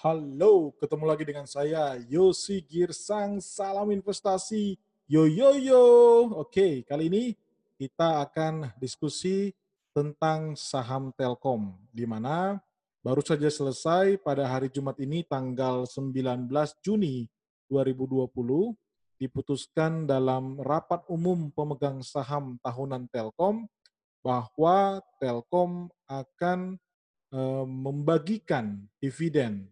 Halo, ketemu lagi dengan saya Yosi Girsang. Salam investasi. Yo yo yo. Oke, kali ini kita akan diskusi tentang saham Telkom di mana baru saja selesai pada hari Jumat ini tanggal 19 Juni 2020 diputuskan dalam rapat umum pemegang saham tahunan Telkom bahwa Telkom akan eh, membagikan dividen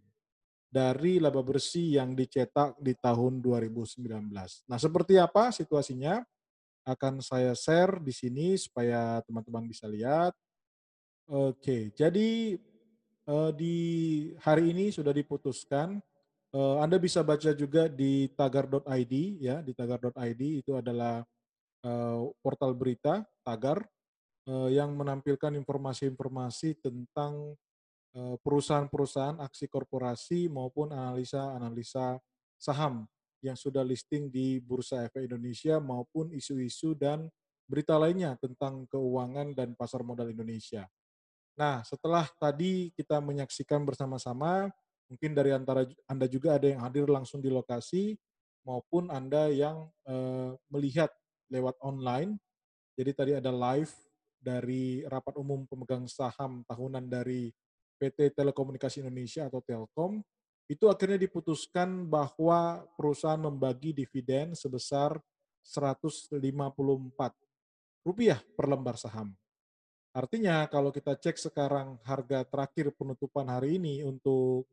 dari laba bersih yang dicetak di tahun 2019. Nah, seperti apa situasinya? Akan saya share di sini supaya teman-teman bisa lihat. Oke, jadi eh, di hari ini sudah diputuskan. Eh, Anda bisa baca juga di tagar.id ya, di tagar.id itu adalah eh, portal berita Tagar yang menampilkan informasi-informasi tentang perusahaan-perusahaan aksi korporasi maupun analisa-analisa saham yang sudah listing di Bursa Efek Indonesia maupun isu-isu dan berita lainnya tentang keuangan dan pasar modal Indonesia. Nah, setelah tadi kita menyaksikan bersama-sama, mungkin dari antara Anda juga ada yang hadir langsung di lokasi maupun Anda yang eh, melihat lewat online. Jadi tadi ada live dari rapat umum pemegang saham tahunan dari PT Telekomunikasi Indonesia atau Telkom, itu akhirnya diputuskan bahwa perusahaan membagi dividen sebesar 154 rupiah per lembar saham. Artinya kalau kita cek sekarang harga terakhir penutupan hari ini untuk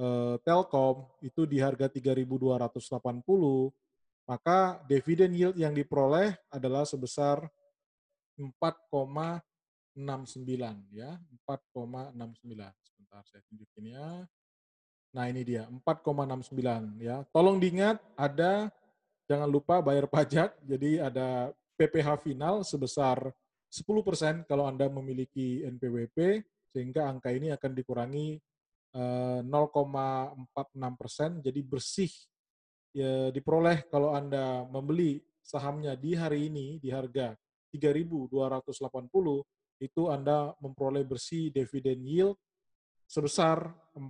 eh, Telkom itu di harga 3.280, maka dividen yield yang diperoleh adalah sebesar 4, 69 ya, 4,69. Sebentar saya tunjukin ya. Nah, ini dia 4,69 ya. Tolong diingat ada jangan lupa bayar pajak. Jadi ada PPh final sebesar 10% kalau Anda memiliki NPWP sehingga angka ini akan dikurangi 0,46 eh, persen. Jadi bersih ya, diperoleh kalau Anda membeli sahamnya di hari ini di harga 3.280 itu Anda memperoleh bersih dividen yield sebesar 4,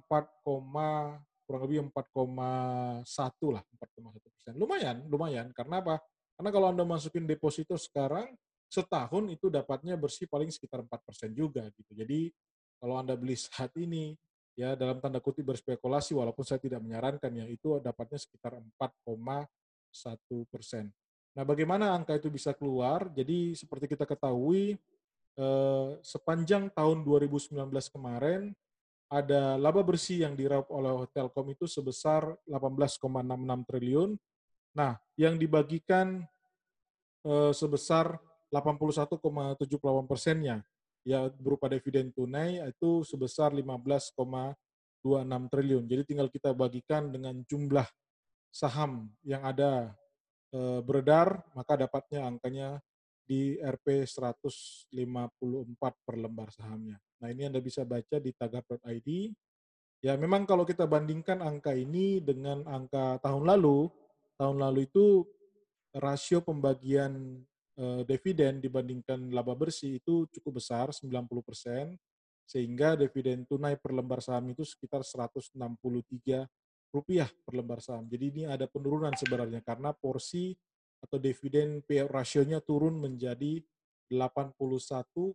kurang lebih 4,1 lah, 4,1 persen. Lumayan, lumayan. Karena apa? Karena kalau Anda masukin deposito sekarang, setahun itu dapatnya bersih paling sekitar 4 persen juga gitu. Jadi kalau Anda beli saat ini, ya dalam tanda kutip berspekulasi, walaupun saya tidak menyarankan ya, itu dapatnya sekitar 4,1 persen. Nah, bagaimana angka itu bisa keluar? Jadi seperti kita ketahui, Eh, sepanjang tahun 2019 kemarin ada laba bersih yang diraup oleh Telkom itu sebesar 18,66 triliun. Nah, yang dibagikan eh, sebesar 81,78 persennya ya berupa dividen tunai itu sebesar 15,26 triliun. Jadi tinggal kita bagikan dengan jumlah saham yang ada e, beredar, maka dapatnya angkanya di Rp 154 per lembar sahamnya. Nah, ini Anda bisa baca di tagar.id. Ya, memang kalau kita bandingkan angka ini dengan angka tahun lalu, tahun lalu itu rasio pembagian eh, dividen dibandingkan laba bersih itu cukup besar, 90%, sehingga dividen tunai per lembar saham itu sekitar 163 rupiah per lembar saham. Jadi ini ada penurunan sebenarnya karena porsi atau dividen payout rasionya turun menjadi 81,78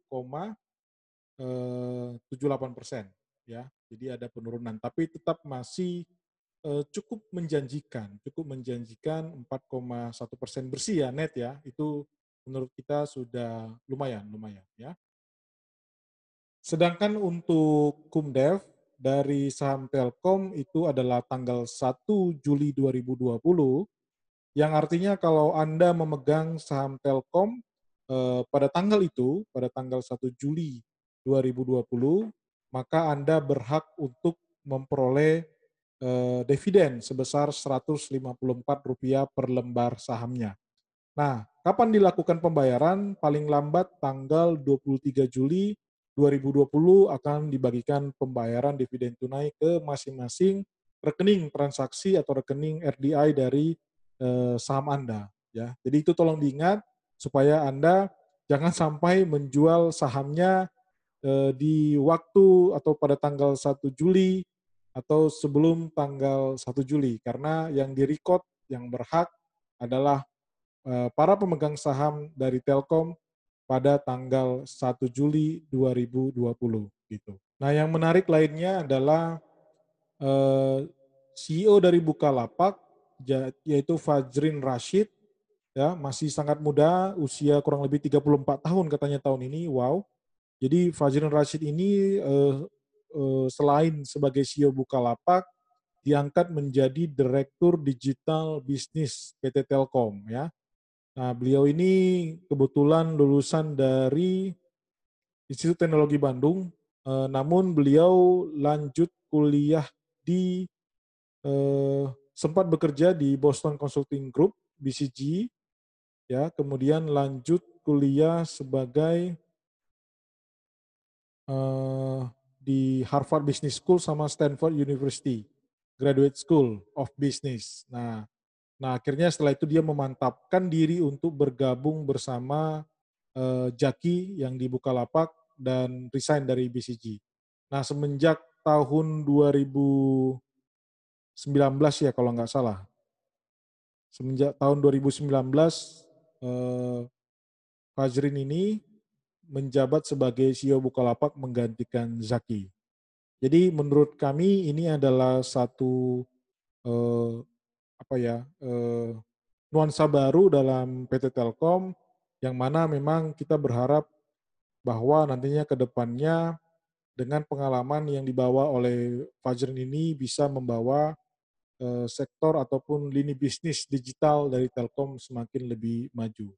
eh, persen ya. Jadi ada penurunan tapi tetap masih uh, cukup menjanjikan cukup menjanjikan 4,1 persen bersih ya net ya. Itu menurut kita sudah lumayan lumayan ya. Sedangkan untuk kumdev dari saham Telkom itu adalah tanggal 1 Juli 2020 yang artinya kalau Anda memegang saham Telkom eh, pada tanggal itu, pada tanggal 1 Juli 2020, maka Anda berhak untuk memperoleh eh, dividen sebesar Rp154 per lembar sahamnya. Nah, kapan dilakukan pembayaran? Paling lambat tanggal 23 Juli 2020 akan dibagikan pembayaran dividen tunai ke masing-masing rekening transaksi atau rekening RDI dari eh, saham Anda ya. Jadi itu tolong diingat supaya Anda jangan sampai menjual sahamnya eh, di waktu atau pada tanggal 1 Juli atau sebelum tanggal 1 Juli karena yang direcord yang berhak adalah uh, para pemegang saham dari Telkom pada tanggal 1 Juli 2020 gitu. Nah, yang menarik lainnya adalah eh, CEO dari Bukalapak yaitu Fajrin Rashid ya masih sangat muda, usia kurang lebih 34 tahun katanya tahun ini. Wow. Jadi Fajrin Rashid ini uh, uh, selain sebagai CEO Bukalapak diangkat menjadi Direktur Digital Bisnis PT Telkom ya. Nah, beliau ini kebetulan lulusan dari Institut Teknologi Bandung, eh, namun beliau lanjut kuliah di eh, sempat bekerja di Boston Consulting Group BCG, ya, kemudian lanjut kuliah sebagai eh, di Harvard Business School sama Stanford University Graduate School of Business. Nah, Nah, akhirnya setelah itu dia memantapkan diri untuk bergabung bersama uh, Jaki yang di Bukalapak dan resign dari BCG. Nah, semenjak tahun 2019 ya kalau nggak salah. Semenjak tahun 2019 eh, Fajrin ini menjabat sebagai CEO Bukalapak menggantikan Zaki. Jadi menurut kami ini adalah satu eh, apa ya eh, nuansa baru dalam PT Telkom yang mana memang kita berharap bahwa nantinya ke depannya dengan pengalaman yang dibawa oleh Fajrin ini bisa membawa sektor ataupun lini bisnis digital dari Telkom semakin lebih maju.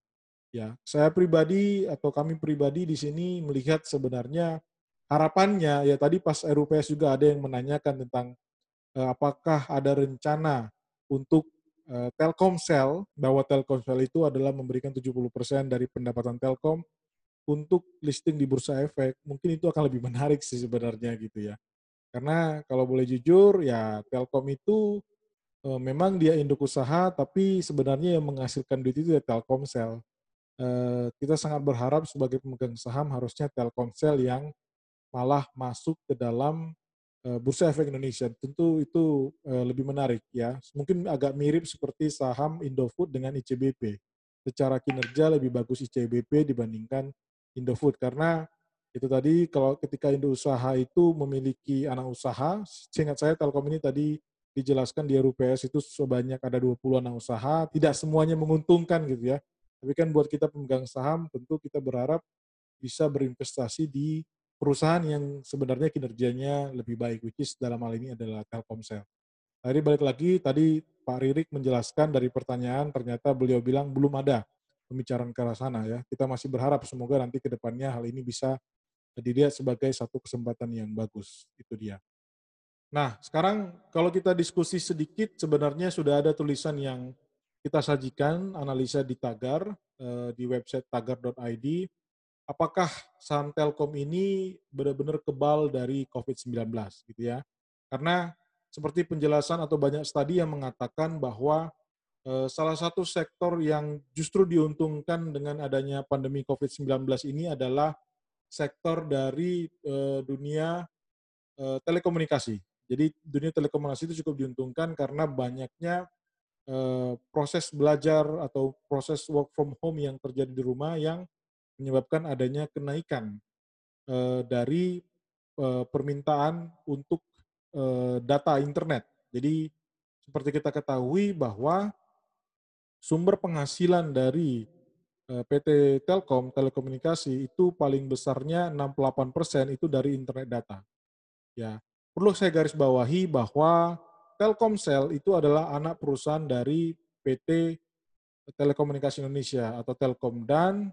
Ya, saya pribadi atau kami pribadi di sini melihat sebenarnya harapannya ya tadi pas RUPS juga ada yang menanyakan tentang eh, apakah ada rencana untuk uh, Telkomsel, bahwa Telkomsel itu adalah memberikan 70% dari pendapatan Telkom untuk listing di bursa efek, mungkin itu akan lebih menarik sih sebenarnya gitu ya. Karena kalau boleh jujur ya Telkom itu uh, memang dia induk usaha tapi sebenarnya yang menghasilkan duit itu ya Telkomsel. Uh, kita sangat berharap sebagai pemegang saham harusnya Telkomsel yang malah masuk ke dalam Eh, Bursa Efek Indonesia. Tentu itu eh, lebih menarik ya. Mungkin agak mirip seperti saham Indofood dengan ICBP. Secara kinerja lebih bagus ICBP dibandingkan Indofood karena itu tadi kalau ketika Indo usaha itu memiliki anak usaha, seingat saya Telkom ini tadi dijelaskan di RUPS itu sebanyak ada 20 anak usaha, tidak semuanya menguntungkan gitu ya. Tapi kan buat kita pemegang saham tentu kita berharap bisa berinvestasi di perusahaan yang sebenarnya kinerjanya lebih baik, which is dalam hal ini adalah Telkomsel. Tadi balik lagi, tadi Pak Ririk menjelaskan dari pertanyaan, ternyata beliau bilang belum ada pembicaraan ke arah sana ya. Kita masih berharap semoga nanti ke depannya hal ini bisa dilihat sebagai satu kesempatan yang bagus. Itu dia. Nah, sekarang kalau kita diskusi sedikit, sebenarnya sudah ada tulisan yang kita sajikan, analisa di Tagar, eh, di website tagar.id, apakah saham Telkom ini benar-benar kebal dari COVID-19 gitu ya. Karena seperti penjelasan atau banyak studi yang mengatakan bahwa eh, salah satu sektor yang justru diuntungkan dengan adanya pandemi COVID-19 ini adalah sektor dari eh, dunia telekomunikasi. Jadi dunia telekomunikasi itu cukup diuntungkan karena banyaknya eh, proses belajar atau proses work from home yang terjadi di rumah yang menyebabkan adanya kenaikan uh, dari uh, permintaan untuk uh, data internet. Jadi seperti kita ketahui bahwa sumber penghasilan dari PT Telkom telekomunikasi itu paling besarnya 68% itu dari internet data. Ya, perlu saya garis bawahi bahwa Telkomsel itu adalah anak perusahaan dari PT Telekomunikasi Indonesia atau Telkom dan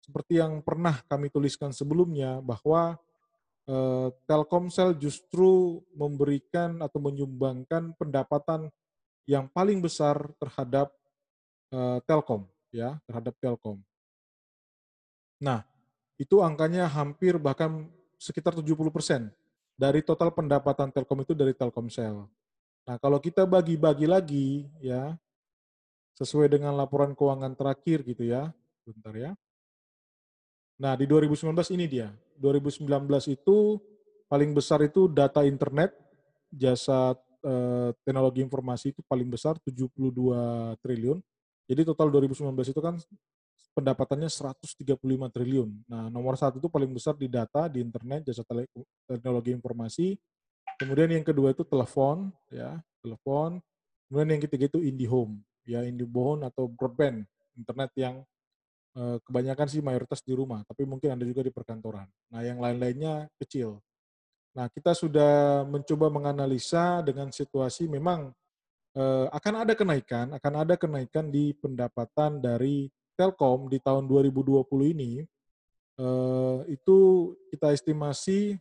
seperti yang pernah kami tuliskan sebelumnya bahwa eh, Telkomsel justru memberikan atau menyumbangkan pendapatan yang paling besar terhadap eh, Telkom ya, terhadap Telkom. Nah, itu angkanya hampir bahkan sekitar 70% dari total pendapatan Telkom itu dari Telkomsel. Nah, kalau kita bagi-bagi lagi ya sesuai dengan laporan keuangan terakhir gitu ya. Bentar ya. Nah, di 2019 ini dia. 2019 itu paling besar itu data internet jasa, eee, teknologi informasi itu paling besar 72 triliun. Jadi total 2019 itu kan pendapatannya 135 triliun. Nah, nomor satu itu paling besar di data, di internet, jasa teknologi informasi. Kemudian yang kedua itu telepon, ya, telepon. Kemudian yang ketiga itu IndiHome, ya, IndiHome atau broadband, internet yang eee, kebanyakan sih mayoritas di rumah, tapi mungkin ada juga di perkantoran. Nah, yang lain-lainnya kecil. Nah, kita sudah mencoba menganalisa dengan situasi memang, eee, akan ada kenaikan akan ada kenaikan di pendapatan dari Telkom di tahun 2020 ini, eee, itu kita estimasi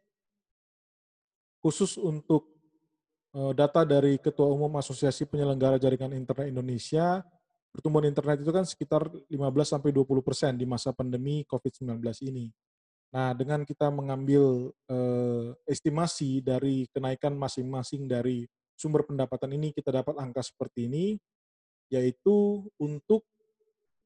khusus untuk, eee, data dari Ketua Umum Asosiasi Penyelenggara Jaringan Internet Indonesia, pertumbuhan internet itu kan sekitar 15 sampai 20% di masa pandemi COVID-19 ini. Nah, dengan kita mengambil, eee, estimasi dari kenaikan masing-masing dari sumber pendapatan ini, kita dapat angka seperti ini, yaitu untuk,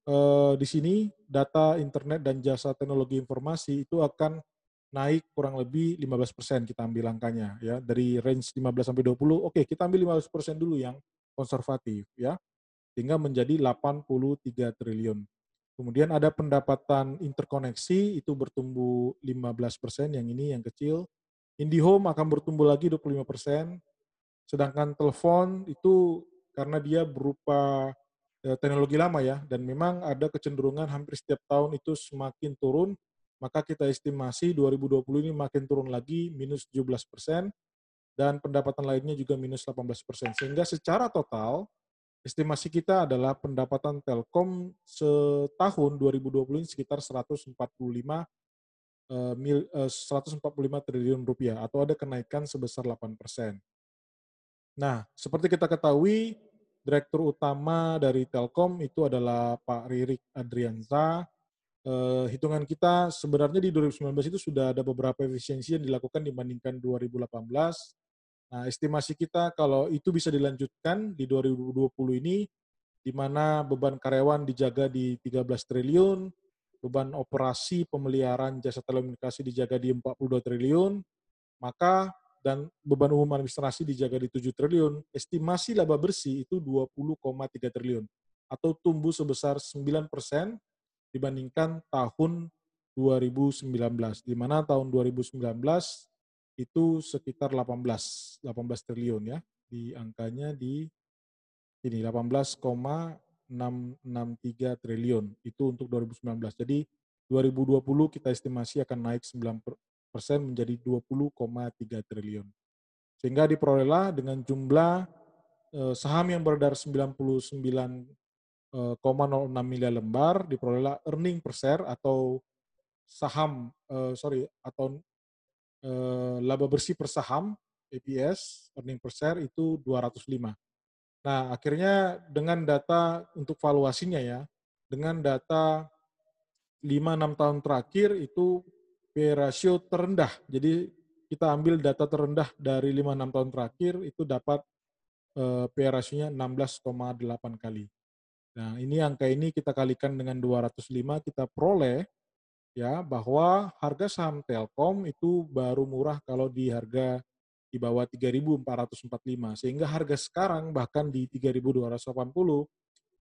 eee, di sini data internet dan jasa teknologi informasi itu akan naik kurang lebih 15% kita ambil angkanya ya, dari range 15 sampai 20, oke kita ambil 15% dulu yang konservatif ya, sehingga menjadi 83 triliun. Kemudian ada pendapatan interkoneksi itu bertumbuh 15%, yang ini yang kecil. IndiHome akan bertumbuh lagi 25%, sedangkan telepon itu karena dia berupa eh, teknologi lama ya, dan memang ada kecenderungan hampir setiap tahun itu semakin turun, maka kita estimasi 2020 ini makin turun lagi, minus 17%, dan pendapatan lainnya juga minus 18%. Sehingga secara total, estimasi kita adalah pendapatan Telkom setahun 2020 ini sekitar 145 eh, mil, eh, 145 triliun rupiah atau ada kenaikan sebesar 8 persen. Nah, seperti kita ketahui, direktur utama dari Telkom itu adalah Pak Ririk Adrianza. Eh, hitungan kita sebenarnya di 2019 itu sudah ada beberapa efisiensi yang dilakukan dibandingkan 2018 Nah, estimasi kita kalau itu bisa dilanjutkan di 2020 ini, di mana beban karyawan dijaga di 13 triliun, beban operasi pemeliharaan jasa telekomunikasi dijaga di 42 triliun, maka dan beban umum administrasi dijaga di 7 triliun, estimasi laba bersih itu 20,3 triliun atau tumbuh sebesar 9 persen dibandingkan tahun 2019, di mana tahun 2019 itu sekitar 18 18 triliun ya. Di angkanya di ini 18,663 triliun itu untuk 2019. Jadi 2020 kita estimasi akan naik 9 persen menjadi 20,3 triliun. Sehingga diperolehlah dengan jumlah eh, saham yang beredar 99,06 miliar lembar diperolehlah earning per share atau saham eh, sorry atau eh, laba bersih per saham EPS earning per share itu 205. Nah, akhirnya dengan data untuk valuasinya ya, dengan data 5-6 tahun terakhir itu P terendah. Jadi kita ambil data terendah dari 5-6 tahun terakhir itu dapat eh, P ratio-nya 16,8 kali. Nah, ini angka ini kita kalikan dengan 205 kita peroleh ya bahwa harga saham Telkom itu baru murah kalau di harga di bawah 3.445 sehingga harga sekarang bahkan di 3.280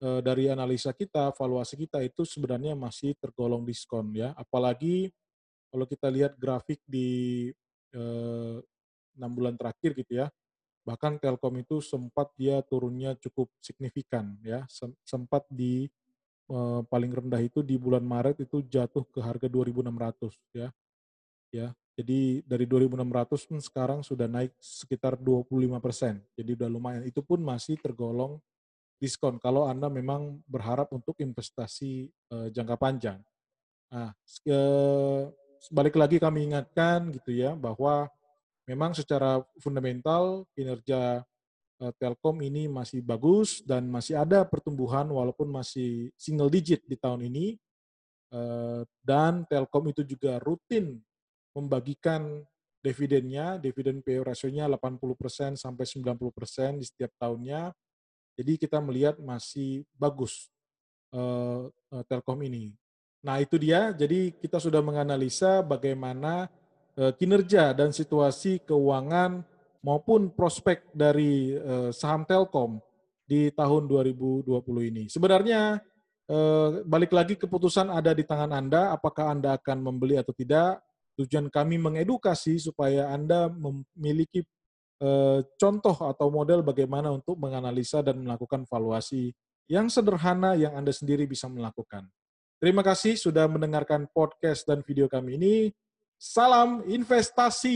eh, dari analisa kita valuasi kita itu sebenarnya masih tergolong diskon ya apalagi kalau kita lihat grafik di eh, enam bulan terakhir gitu ya bahkan Telkom itu sempat dia turunnya cukup signifikan ya sempat di Eh, paling rendah itu di bulan Maret itu jatuh ke harga 2.600 ya. Ya, jadi dari 2.600 pun sekarang sudah naik sekitar 25 persen. Jadi udah lumayan. Itu pun masih tergolong diskon kalau Anda memang berharap untuk investasi uh, jangka panjang. Nah, uh, balik lagi kami ingatkan gitu ya bahwa memang secara fundamental kinerja Eh, Telkom ini masih bagus dan masih ada pertumbuhan walaupun masih single digit di tahun ini. Eh, dan Telkom itu juga rutin membagikan dividennya, dividen PE ratio-nya 80% sampai 90% di setiap tahunnya. Jadi kita melihat masih bagus uh, Telkom ini. Nah itu dia, jadi kita sudah menganalisa bagaimana uh, kinerja dan situasi keuangan maupun prospek dari uh, saham Telkom di tahun 2020 ini. Sebenarnya uh, balik lagi keputusan ada di tangan Anda, apakah Anda akan membeli atau tidak. Tujuan kami mengedukasi supaya Anda memiliki contoh atau model bagaimana untuk menganalisa dan melakukan valuasi yang sederhana yang Anda sendiri bisa melakukan. Terima kasih sudah mendengarkan podcast dan video kami ini. Salam investasi.